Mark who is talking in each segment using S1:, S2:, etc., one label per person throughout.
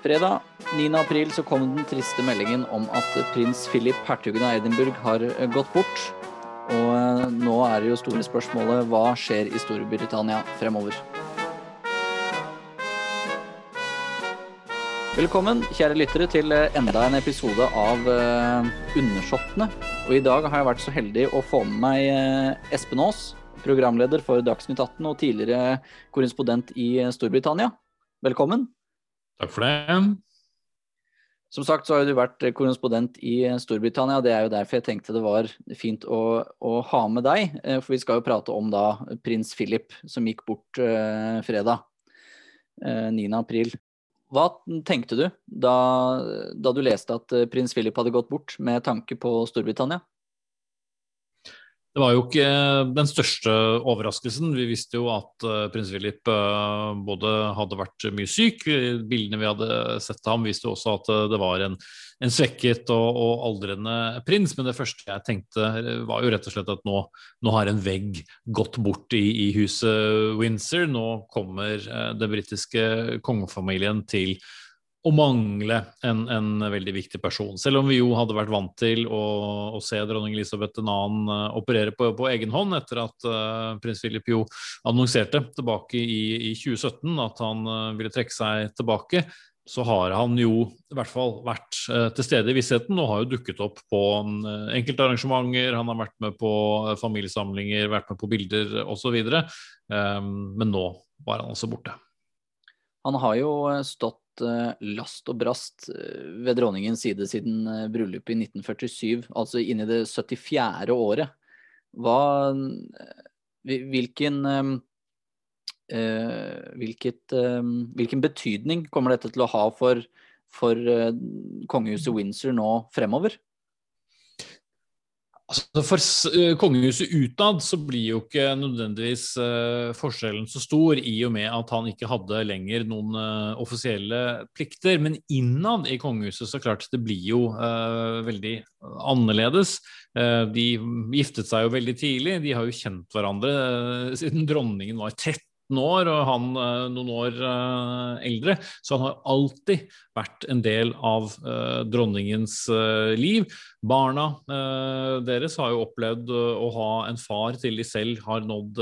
S1: Fredag 9. april så kom den triste meldingen om at prins Philip, hertugen av Edinburgh, har eh, gått bort. Og eh, nå er det jo store spørsmålet hva skjer i Storbritannia fremover? Velkommen, kjære lyttere, til eh, enda en episode av Undersåttene. Og i dag har jeg vært så heldig å få med meg Espen Aas, programleder for Dagsnytt 18 og tidligere korrespondent i Storbritannia. Velkommen.
S2: Takk for det.
S1: Som sagt så har du vært korrespondent i Storbritannia. Det er jo derfor jeg tenkte det var fint å, å, ha med deg. Eh, for vi skal jo prate om da prins Philip som gikk bort eh, fredag eh, 9. april. Hva tenkte du da, da du leste at eh, prins Philip hadde gått bort, med tanke på Storbritannia?
S2: Det var jo ikke den største overraskelsen. Vi visste jo at uh, prins Philip uh, både hadde vært mye syk, bildene vi hadde sett av ham viste også at uh, det var en, en svekket og, og, aldrende prins. Men det første jeg tenkte var jo rett og slett at nå, nå har en vegg gått bort i, i huset Windsor. Nå kommer den britiske kongefamilien til å mangle en, en, veldig viktig person. Selv om vi jo hadde vært vant til å, å se dronning Elisabeth 2. Uh, eh, operere på, på, egen hånd etter at uh, prins Philip jo annonserte tilbake i, i 2017 at han uh, ville trekke seg tilbake, så har han jo i hvert fall vært til stede i vissheten og har jo dukket opp på enkelte arrangementer. Han har vært med på familiesamlinger, vært med på bilder osv. Um, men nå var han altså borte.
S1: Han har jo stått Eh, last og brast eh, ved dronningens side siden eh, bryllupet i 1947, altså inn i det 74. året. Hva Hvilken hvilket, hvilken betydning kommer dette til å ha for, for kongehuset Windsor nå fremover?
S2: Altså for eh, kongehuset utad så blir jo ikke nødvendigvis uh, forskjellen så stor, i og med at han ikke hadde lenger noen uh, offisielle plikter. Men innad i kongehuset så klart det blir jo veldig annerledes. de giftet seg jo veldig tidlig. De har jo kjent hverandre siden dronningen var 13 år, og han uh, noen år uh, eldre. Så han har alltid vært en del av uh, dronningens liv. Barna deres har jo opplevd å ha en far til de selv har nådd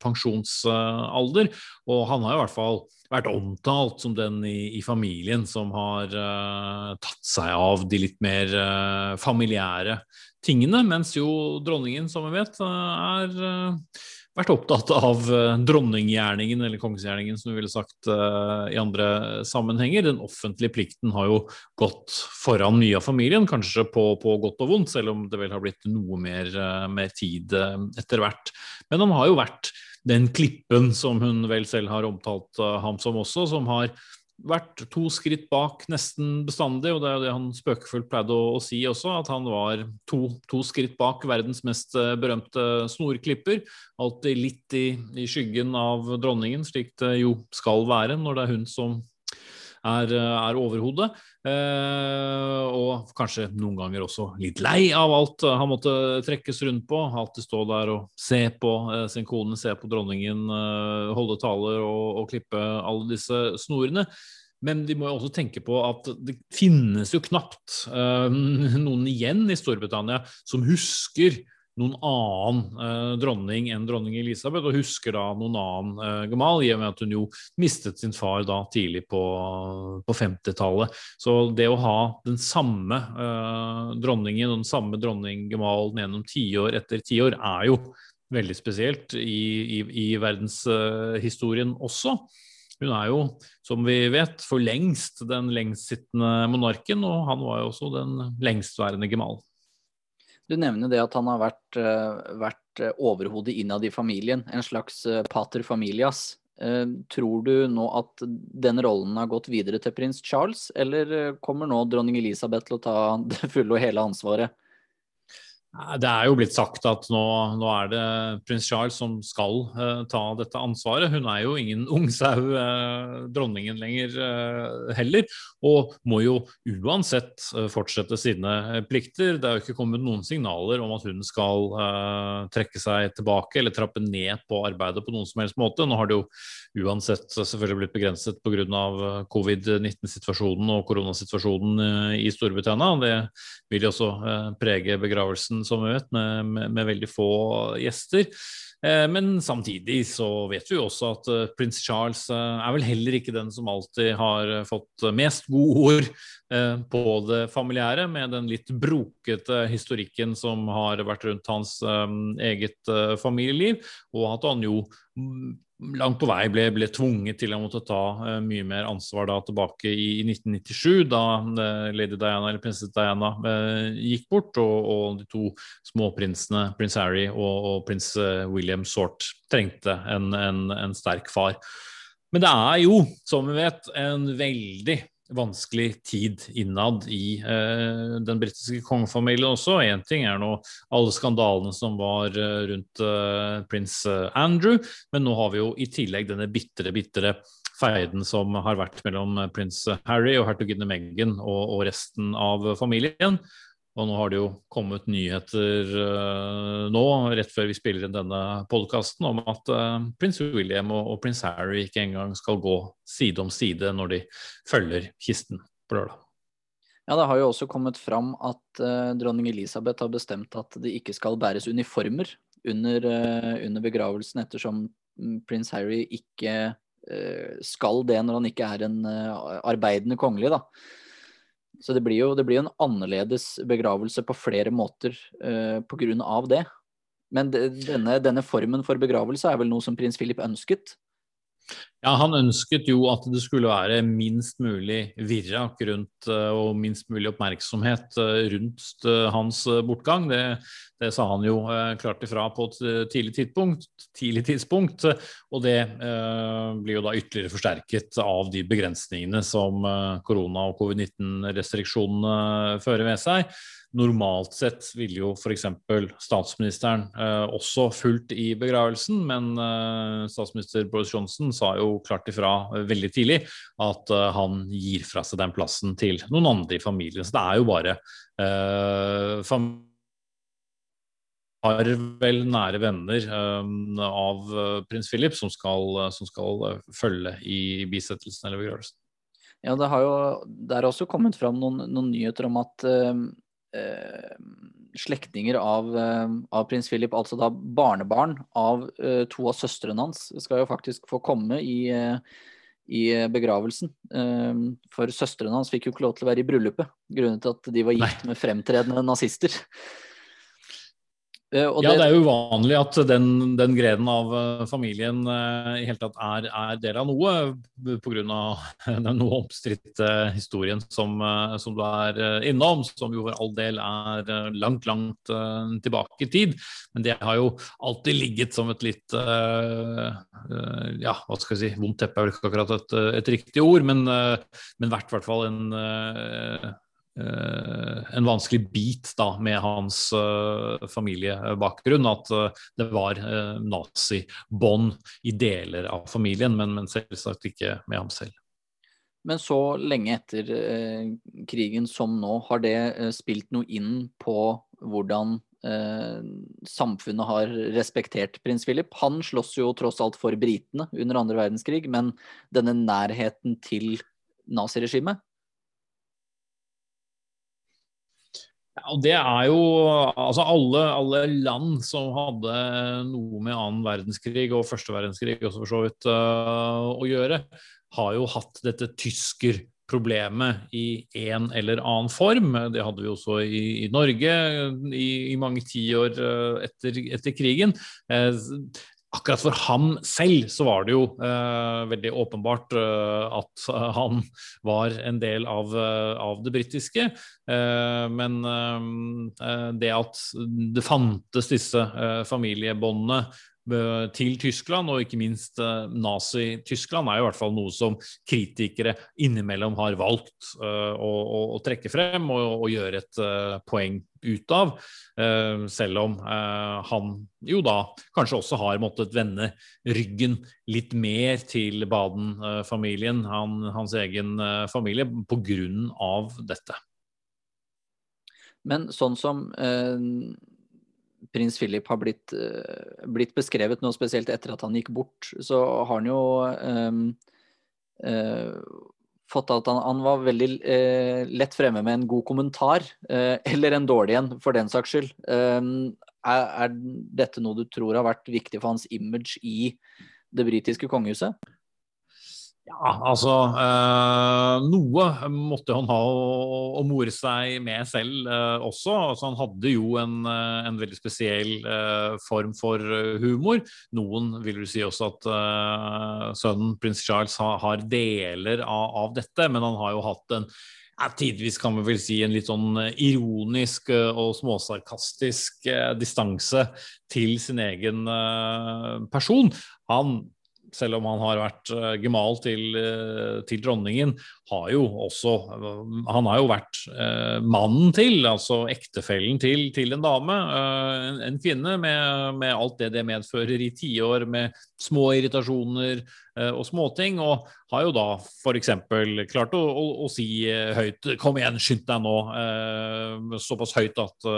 S2: pensjonsalder, og han har i hvert fall vært omtalt som den i, i familien som har tatt seg av de litt mer familiære tingene, mens jo dronningen, som vi vet, er vært opptatt av uh, dronninggjerningen, eller kongsgjerningen, som du ville sagt uh, i andre sammenhenger. Den offentlige plikten har jo gått foran mye av familien, kanskje på, på godt og vondt, selv om det vel har blitt noe mer, uh, mer tid etter hvert. Men han har jo vært den klippen som hun vel selv har omtalt ham som også, som har vært to skritt bak nesten bestandig, og det er jo det han spøkefullt pleide å, å si også, at han var to, to, skritt bak verdens mest uh, berømte snorklipper. Alltid litt i, i, skyggen av dronningen, slik det jo skal være når det er hun som er, eh, er overhodet. Uh, og kanskje noen ganger også litt lei av alt han måtte trekkes rundt på. Alltid stå der og se på uh, sin kone, se på dronningen, uh, holde taler og, og, klippe alle disse snorene. Men de må jo også tenke på at det finnes jo knapt noen igjen i Storbritannia som husker noen annen eh, dronning enn dronning Elisabeth, og husker da noen annen eh, gemal, i og med at hun jo mistet sin far da tidlig på, på 50-tallet. Så det å ha den samme eh, dronningen og den samme dronning-gemalen gjennom tiår etter tiår er jo veldig spesielt i, i, i verdenshistorien også. Hun er jo, som vi vet, for lengst den lengstsittende monarken, og han var jo også den lengstværende gemal.
S1: Du nevner det at han har vært, eh, vært eh, overhodet innad i familien, en slags eh, pater familias. Tror du nå at den rollen har gått videre til prins Charles, eller kommer nå dronning Elisabeth til å ta det fulle og hele ansvaret?
S2: Det er jo blitt sagt at nå, nå er det prins Charles som skal uh, ta dette ansvaret. Hun er jo ingen ungsau, uh, dronningen lenger uh, heller, og må jo uansett fortsette sine plikter. Det er jo ikke kommet noen signaler om at hun skal trekke seg tilbake eller trappe ned på arbeidet på noen som helst måte. Nå har det jo uansett selvfølgelig blitt begrenset pga. covid-19-situasjonen og koronasituasjonen i Storbritannia. Det vil jo også prege begravelsen som vi vet, med, med, med veldig få gjester. Eh, men samtidig så vet vi jo også at uh, prins Charles uh, er vel heller ikke den som alltid har fått mest gode ord på det familiære, med den litt brokete historikken som har vært rundt hans eget familieliv, og at han jo mm, langt på vei ble, ble, tvunget til å måtte ta uh, mye mer ansvar da tilbake i, i 1997, da uh, lady Diana eller prinsesse Diana uh, gikk bort, og, og, de to småprinsene, prins Harry og, og prins William Sort, trengte en, en, en sterk far. Men det er jo, som vi vet, en veldig vanskelig tid innad i eh, den britiske kongefamilien også. Én ting er nå alle skandalene som var eh, rundt eh, prins eh, Andrew, men nå har vi jo i tillegg denne bitre, bitre feiden som har vært mellom eh, prins Harry og hertuginne Meghan og, og resten av familien. Og nå har det jo kommet nyheter uh, nå, rett før vi spiller inn denne podkasten, om at uh, prins William og, og, prins Harry ikke engang skal gå side om side når de følger kisten på lørdag.
S1: Ja, Det har jo også kommet fram at uh, dronning Elisabeth har bestemt at det ikke skal bæres uniformer under, under begravelsen, ettersom mm, prins Harry ikke skal det når han ikke er en arbeidende kongelig. da. Så det blir jo det blir en annerledes begravelse på flere måter uh, eh, pga. det. Men de, denne, denne, formen for begravelse er vel noe som prins Philip ønsket?
S2: Ja, Han ønsket jo at det skulle være minst mulig virrak rundt eh, og minst mulig oppmerksomhet eh, rundt hans bortgang. Det, det sa han jo klart ifra på et tidlig tidspunkt, tidlig tidspunkt og det eh, blir jo da ytterligere forsterket av de begrensningene som korona- og covid-19-restriksjonene fører med seg. Normalt sett ville jo f.eks. statsministeren eh, også fulgt i begravelsen, men eh, statsminister Boris Johnson sa jo klart ifra eh, veldig tidlig at eh, han gir fra seg den plassen til noen andre i familien. Så det er jo bare eh, har vel nære venner um, av prins Philip som skal, som skal følge i bisettelsen eller begravelsen.
S1: Ja, det har jo der er også kommet fram noen, noen nyheter om at Eh, slektninger av, eh, av, prins Philip, altså da barnebarn av eh, to av søstrene hans, skal jo faktisk få komme i, i begravelsen. For søstrene hans fikk jo ikke lov til å være i bryllupet, grunnet til at de var gift Nei. med fremtredende nazister.
S2: Uh, ja, det... er jo uvanlig at den, den grenen av uh, familien uh, i hele tatt er, er, del av noe, pga. den noe omstridte historien som, som, du er innom, som jo for all del er langt, langt tilbake i tid. Men det har jo alltid ligget som et litt ja, hva skal jeg si, vondt teppe er vel ikke akkurat et, et riktig ord, men, men vært i hvert fall en Eh, en vanskelig bit da, med hans uh, familiebakgrunn. At uh, det var uh, nazibånd i deler av familien, men, men, selvsagt ikke med ham selv.
S1: Men så lenge etter krigen som nå, har det spilt noe inn på hvordan samfunnet har respektert prins Philip? Han slåss jo tross alt for britene under andre verdenskrig, men denne nærheten til naziregimet
S2: Ja, og det er jo altså alle, alle, land som hadde noe med annen verdenskrig og første verdenskrig også for så vidt uh, å gjøre, har jo hatt dette tyskerproblemet i en eller annen form. Det hadde vi også i, i Norge i, i mange tiår uh, etter, etter krigen. Uh, akkurat for ham selv så var det jo eh, veldig åpenbart eh, at han var en del av, eh, av det britiske. Eh, men eh, det at det fantes disse familiebåndene til Tyskland, og ikke minst Nazi-Tyskland, er jo i hvert fall noe som kritikere innimellom har valgt å, å, å trekke frem og, gjøre et poeng ut av. Selv om han jo da kanskje også har måttet vende ryggen litt mer til Baden-familien, han, hans egen familie, på grunn av dette.
S1: Men sånn som eh, prins Philip har blitt, eh, blitt, beskrevet nå, spesielt etter at han gikk bort, så har han jo um, uh, fått at han, han var veldig uh, lett fremme med en god kommentar, uh, eller en dårlig en, for den saks skyld. Er, er dette noe du tror har vært viktig for hans image i det britiske kongehuset?
S2: Ja, altså øh, Noe måtte han ha å, å more seg med selv øh, også. Altså, han hadde jo en, eh, en veldig spesiell øh, form for humor. Noen vil du si også at sønnen prins Charles ha, har deler av, av, dette, men han har jo hatt en ja, tidvis kan vi vel si en litt sånn ironisk og småsarkastisk distanse til sin egen person. Han selv om han har vært uh, gemal til, uh, til, dronningen, har jo også Han har jo vært mannen til, altså ektefellen til, til en dame, en, en, kvinne, med, med, alt det det medfører i tiår med små irritasjoner og småting, og har jo da f.eks. klart å, å, å, si høyt 'kom igjen, skynd deg nå', såpass høyt at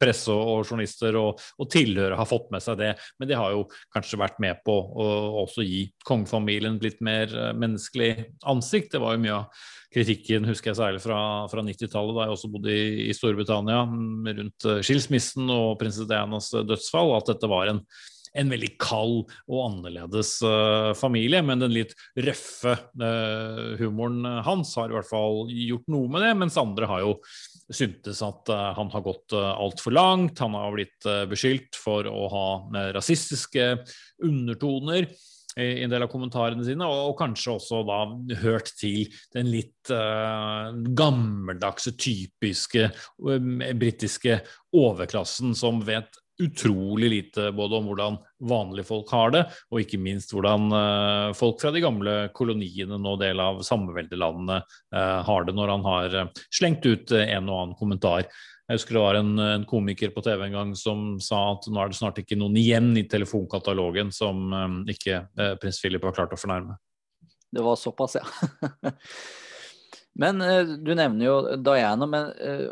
S2: presse og, journalister og, og tilhørere har fått med seg det, men det har jo kanskje vært med på å også gi kongefamilien blitt mer eh, menneskelig ansikt. Det var jo mye av kritikken, husker jeg særlig fra, fra 90-tallet, da jeg også bodde i, i Storbritannia, mm, rundt eh, skilsmissen og prinsesse Dianas eh, dødsfall, at dette var en en veldig kald og annerledes uh, familie, men den litt røffe uh, humoren hans har i hvert fall gjort noe med det, mens andre har jo syntes at han har gått uh, altfor langt. Han har blitt beskyldt for å ha rasistiske undertoner i en del av kommentarene sine, og, og kanskje også da hørt til den litt uh, gammeldagse, typiske uh, britiske overklassen som vet utrolig lite både om hvordan vanlige folk har det, og ikke minst hvordan uh, folk fra de gamle koloniene, nå del av samveldelandene, uh, har det når han har slengt ut en og annen kommentar. Jeg husker det var en, en, komiker på TV en gang som sa at nå er det snart ikke noen igjen i telefonkatalogen som ikke prins Philip har klart å fornærme.
S1: Det var såpass, ja. Men eh, du nevner jo Diana, men eh,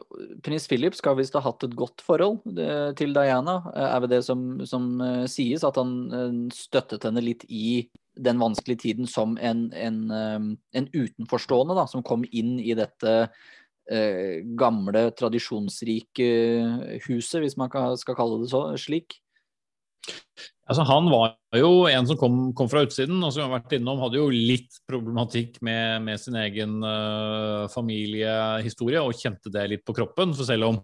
S1: prins Philip skal visst ha hatt et godt forhold eh, til Diana. Er det det som, som sies, at han støttet henne litt i den vanskelige tiden som en, en, en utenforstående, da, som kom inn i dette eh, gamle, tradisjonsrike huset, hvis man skal kalle det så, slik?
S2: Altså, han var jo en som kom, kom, fra utsiden, og som har vært innom, hadde jo litt problematikk med, med sin egen uh, familiehistorie og kjente det litt på kroppen. For selv om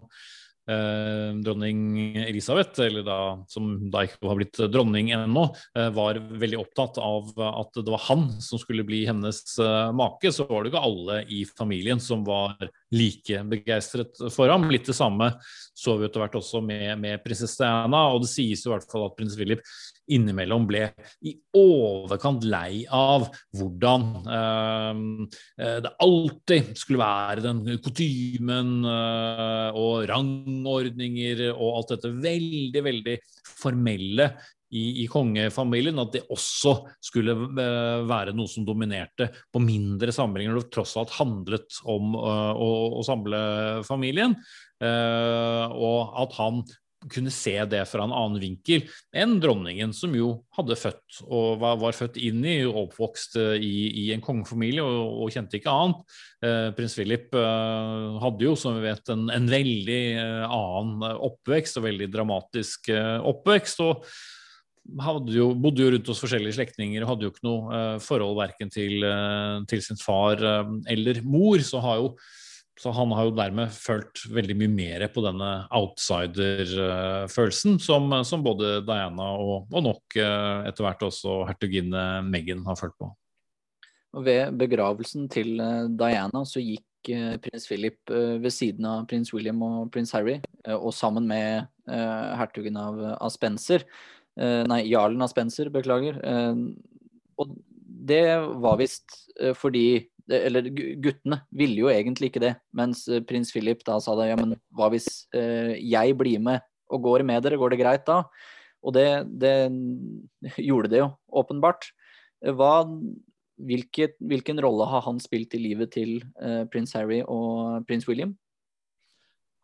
S2: dronning Elisabeth, eller da, som da ikke har blitt dronning ennå, uh, var veldig opptatt av at det var han som skulle bli hennes make, så var det ikke alle i familien som var like begeistret for ham. Litt det samme så vi etter hvert også med, med prinsesse Diana, og det sies i hvert fall at prins Philip innimellom ble i overkant lei av hvordan eh, eh det alltid skulle være den kutymen eh, og rangordninger og alt dette veldig, veldig formelle i, i, kongefamilien, at det også skulle uh, være noe som dominerte på mindre samlinger, når det tross alt handlet om uh, å, å, samle familien. Uh, og at han kunne se det fra en annen vinkel enn dronningen, som jo hadde født og var, var født inn i og oppvokst i, i en kongefamilie og, og, kjente ikke annet. prins Philip hadde jo, som vi vet, en, en veldig annen oppvekst og veldig dramatisk oppvekst. og jo, bodde jo rundt hos forskjellige slektninger og hadde jo ikke noe forhold verken til, til, sin far eller mor. Så, har jo, så, han har jo dermed følt veldig mye mer på denne outsider-følelsen som, som, både Diana og, og nok etter hvert også hertuginne Meghan har følt på.
S1: Og ved begravelsen til Diana så gikk prins Philip ved siden av prins William og prins Harry, og sammen med hertugen av Spencer. Nei, jarlen av Spencer, beklager. Og det var visst fordi eller guttene ville jo egentlig ikke det, mens prins Philip da sa det ja, men hva hvis jeg blir med og går med dere, går det greit da? Og det, det gjorde det jo, åpenbart. Hva, hvilket, hvilken rolle har han spilt i livet til prins Harry og prins William?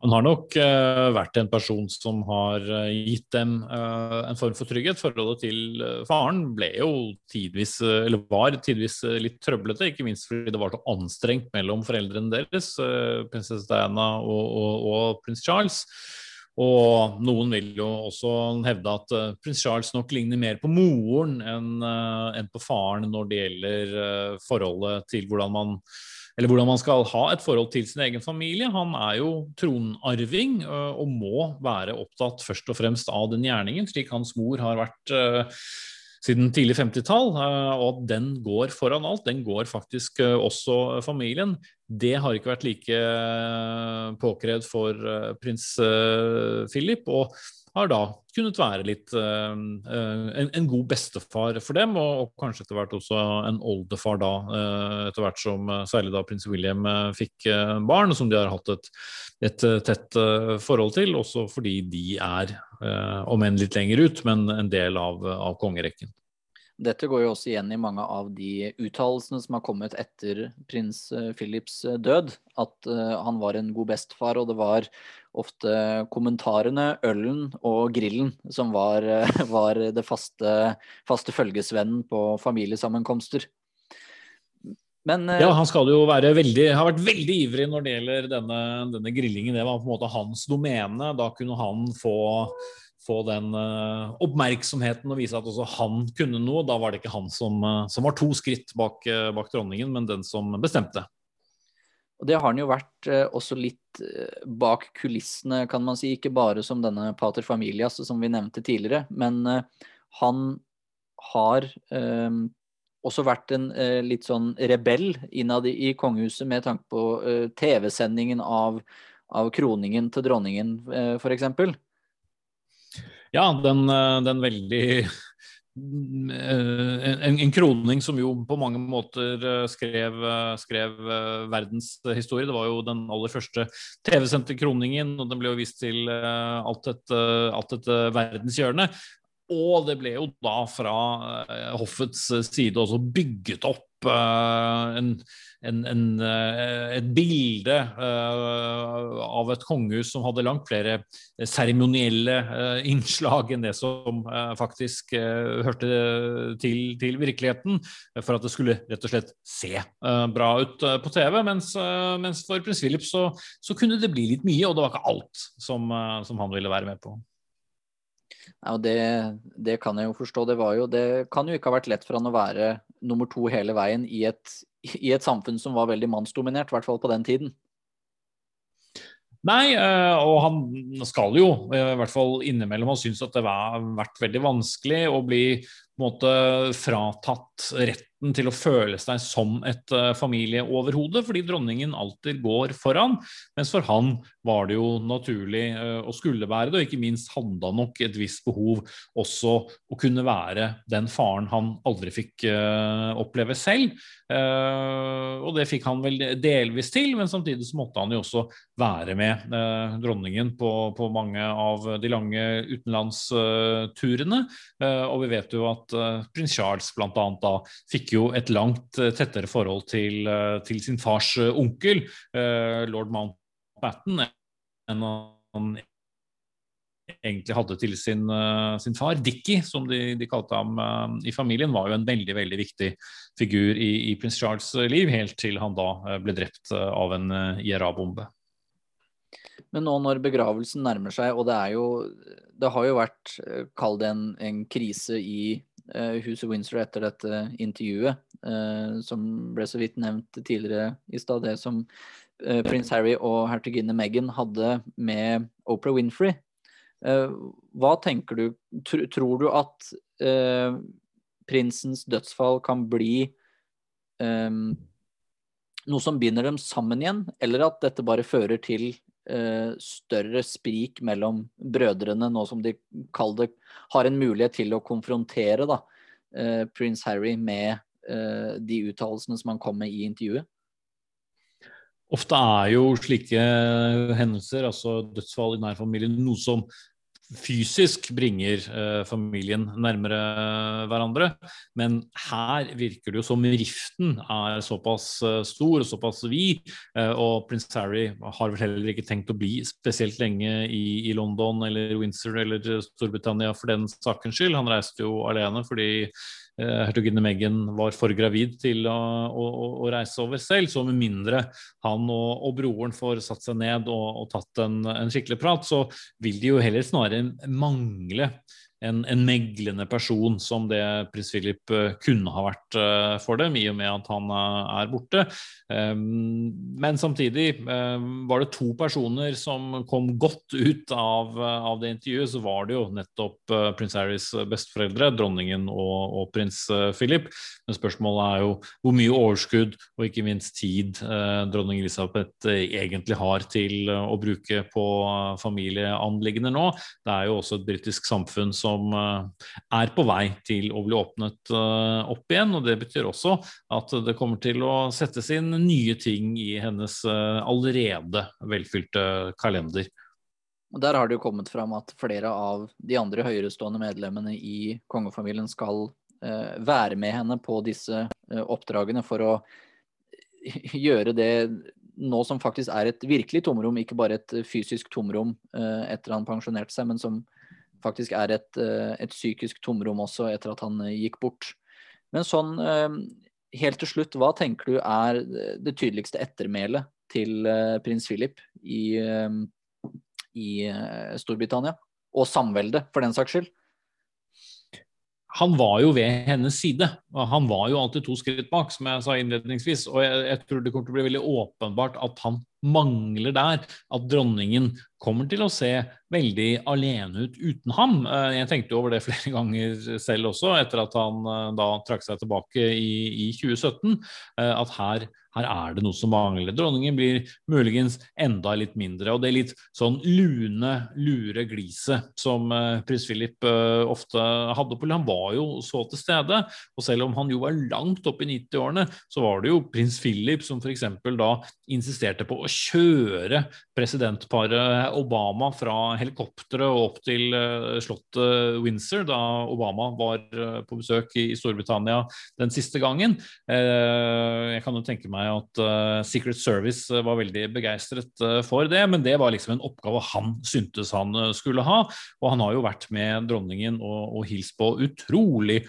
S2: Han har nok uh, vært en person som har uh, gitt dem uh, en form for trygghet. Forholdet til faren ble jo tidvis, eller var tidvis litt trøblete, ikke minst fordi det var så anstrengt mellom foreldrene deres, prinsesse Diana og, og, og prins Charles. Og noen vil jo også hevde at uh, prins Charles nok ligner mer på moren enn uh, enn på faren når det gjelder uh, forholdet til hvordan man eller hvordan man skal ha et forhold til sin egen familie. Han er jo tronarving og må være opptatt først og fremst av den gjerningen, slik hans mor har vært siden tidlig 50-tall, og at den går foran alt. Den går faktisk også familien. Det har ikke vært like påkrevd for prins Philip. og har da kunnet være litt uh, en, en, god bestefar for dem, og, og, kanskje etter hvert også en oldefar da, uh, etter hvert som uh, særlig da prins William fikk barn, som de har hatt et, et tett forhold til, også fordi de er, om enn litt lenger ut, men en del av, av kongerekken.
S1: Dette går jo også igjen i mange av de uttalelsene som har kommet etter prins Philips død. At han var en god bestefar, og det var ofte kommentarene, ølen og grillen som var, var det faste, faste følgesvennen på familiesammenkomster.
S2: Men, ja, han skal jo være veldig, har vært veldig ivrig når det gjelder denne, denne grillingen. Det var på en måte hans domene. Da kunne han få få den uh, oppmerksomheten og vise at også han kunne noe. Da var det ikke han som, uh, som var to skritt bak, bak, dronningen, men den som bestemte.
S1: Og Det har han jo vært også litt bak kulissene, kan man si. Ikke bare som denne pater familias som vi nevnte tidligere, men han har også vært en litt sånn rebell innad i, kongehuset med tanke på TV-sendingen av, av kroningen til dronningen, eh, f.eks.
S2: Ja, den, eh, den veldig eh, en, en, kroning som jo på mange måter eh, skrev, skrev verdenshistorie. Det var jo den aller første TV-sendte kroningen, og den ble jo vist til alt et, alt et verdenshjørne. Og det ble jo da fra hoffets side også bygget opp en en, en, eh, et bilde uh, av et kongehus som hadde langt flere seremonielle innslag enn det som faktisk hørte til, til, virkeligheten, for at det skulle rett og slett se bra ut på TV. Mens, mens for prins Philip så, så, kunne det bli litt mye, og det var ikke alt som, som han ville være med på.
S1: Ja, det, det, kan jeg jo forstå. Det, jo, det kan jo ikke ha vært lett for han å være nummer to hele veien i et, i et samfunn som var veldig mannsdominert, i hvert fall på den tiden.
S2: Nei, eh, og han skal jo eh, i hvert fall innimellom ha syntes at det har vært veldig vanskelig å bli måte fratatt retten til å føle seg som et uh, familieoverhode, fordi dronningen alltid går foran. Mens for han var det jo naturlig uh, å skulle være det, og ikke minst handla nok et visst behov også å kunne være den faren han aldri fikk uh, oppleve selv. og det fikk han vel delvis til, men samtidig så måtte han jo også være med dronningen på, på, mange av de lange utenlandsturene. og vi vet jo at prins Charles bl.a. da fikk jo et langt eh, tettere forhold til, eh, til sin fars eh, onkel, lord Mountbatten, enn han egentlig hadde til sin, sin far. Dickie, som de, de, kalte ham i familien, var jo en veldig veldig viktig figur i, i prins Charles' liv, helt til han da ble drept av en IRA-bombe.
S1: Men nå når begravelsen nærmer seg, og det er jo Det har jo vært, kall det en, en krise i Eh, huset Windsor etter dette intervjuet, eh, som ble så vidt nevnt tidligere i stad, det som eh, prins Harry og hertuginne Meghan hadde med Oprah Winfrey. Hva tenker du? Tror du at prinsens dødsfall kan bli noe som binder dem sammen igjen, eller at dette bare fører til større sprik mellom brødrene, nå som de kaller det, har en mulighet til å konfrontere da, uh, prins Harry med uh, de uttalelsene som han kom med i intervjuet?
S2: Ofte er jo slike hendelser, altså dødsfall i nær familie, noe som fysisk bringer eh, familien nærmere hverandre. Men her virker det jo som riften er såpass eh, stor og såpass vid. Eh, og prins Harry har vel heller ikke tenkt å bli spesielt lenge i, London eller Windsor eller Storbritannia for den sakens skyld. Han reiste jo alene fordi hertuginne Meghan var for gravid til å, å, å, reise over selv. Så med mindre han og, og broren får satt seg ned og, og tatt en, en, skikkelig prat, så vil de jo heller snarere mangle en, en, meglende person som det prins Philip eh, kunne ha vært uh, for dem, i og med at han uh, er borte. Um, men samtidig var det to personer som kom godt ut av, av det intervjuet. Så var det jo nettopp prins Harrys besteforeldre, dronningen og, og prins Philip. Men spørsmålet er jo hvor mye overskudd og ikke minst tid dronning Elisabeth egentlig har til å bruke på familieanliggender nå. Det er jo også et britisk samfunn som som eh, er på vei til å bli åpnet eh, opp igjen. og Det betyr også at det kommer til å settes inn nye ting i hennes eh, allerede velfylte kalender.
S1: Og Der har det jo kommet fram at flere av de andre høyerestående medlemmene i kongefamilien skal være med henne på disse oppdragene for å gjøre det nå som faktisk er et virkelig tomrom, ikke bare et fysisk tomrom etter han pensjonerte seg, men som faktisk er et, eh, et, psykisk tomrom også etter at han eh, gikk bort. Men sånn eh, helt til slutt, hva tenker du er det tydeligste ettermælet til prins Philip i, i Storbritannia? Og samveldet, for den saks skyld?
S2: Han var jo ved hennes side. Han var jo alltid to skritt bak, som jeg sa innledningsvis. Og jeg, jeg, tror det kommer til å bli veldig åpenbart at han mangler der. At dronningen kommer til å se veldig alene ut uten ham. Eh, jeg tenkte over det flere ganger selv også, etter at han eh, da trakk seg tilbake i, i 2017. Eh, at her her er det noe som mangler. Dronningen blir muligens enda litt mindre. Og det er litt sånn lune, lure gliset som uh, prins Philip uh, ofte hadde på. Han var jo så til stede. Og selv om han jo var langt opp i 90-årene, så var det jo prins Philip som f.eks. da insisterte på å kjøre presidentparet Obama fra helikopteret og opp til uh, slottet Windsor da Obama var på besøk i Storbritannia den siste gangen. jeg kan jo tenke meg meg at uh, Secret Service eh, var veldig begeistret uh, for det, men det var liksom en oppgave han syntes han skulle ha. Og han har jo vært med dronningen og, og hilst på utrolig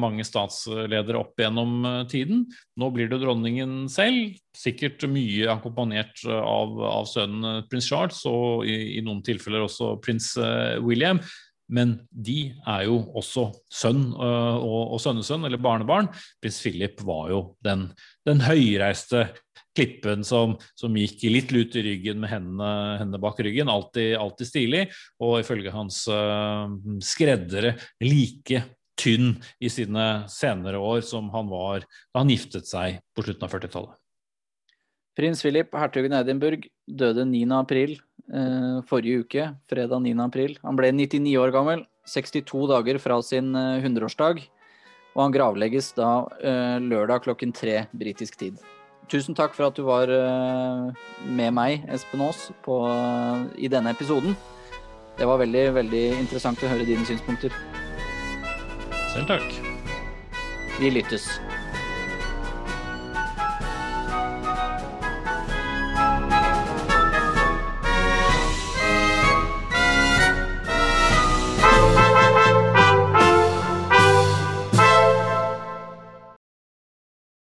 S2: mange statsledere opp gjennom tiden. Nå blir det dronningen selv, sikkert mye akkompagnert av, av sønnen prins Charles, og i, i noen tilfeller også prins William. Men de er jo også sønn øh, og, sønnesønn, eller barnebarn. Prins Philip var jo den, den høyreiste klippen som, som, gikk litt lut i ryggen med hendene, hendene bak ryggen. Alltid, alltid, stilig. Og ifølge hans uh, skreddere like tynn i sine senere år som han var da han giftet seg på slutten av 40-tallet.
S1: Prins Philip, hertugen Edinburgh, døde 9. april forrige uke, fredag 9. april. Han ble 99 år gammel, 62 dager fra sin eh, 100-årsdag. Og han gravlegges da eh, lørdag klokken tre britisk tid. Tusen takk for at du var eh, med meg, Espen Aas, på, eh, i denne episoden. Det var veldig, veldig interessant å høre dine synspunkter.
S2: Selv takk.
S1: Vi lyttes.